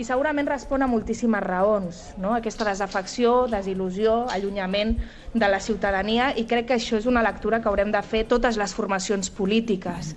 i segurament respon a moltíssimes raons, no? aquesta desafecció, desil·lusió, allunyament de la ciutadania i crec que això és una lectura que haurem de fer totes les formacions polítiques.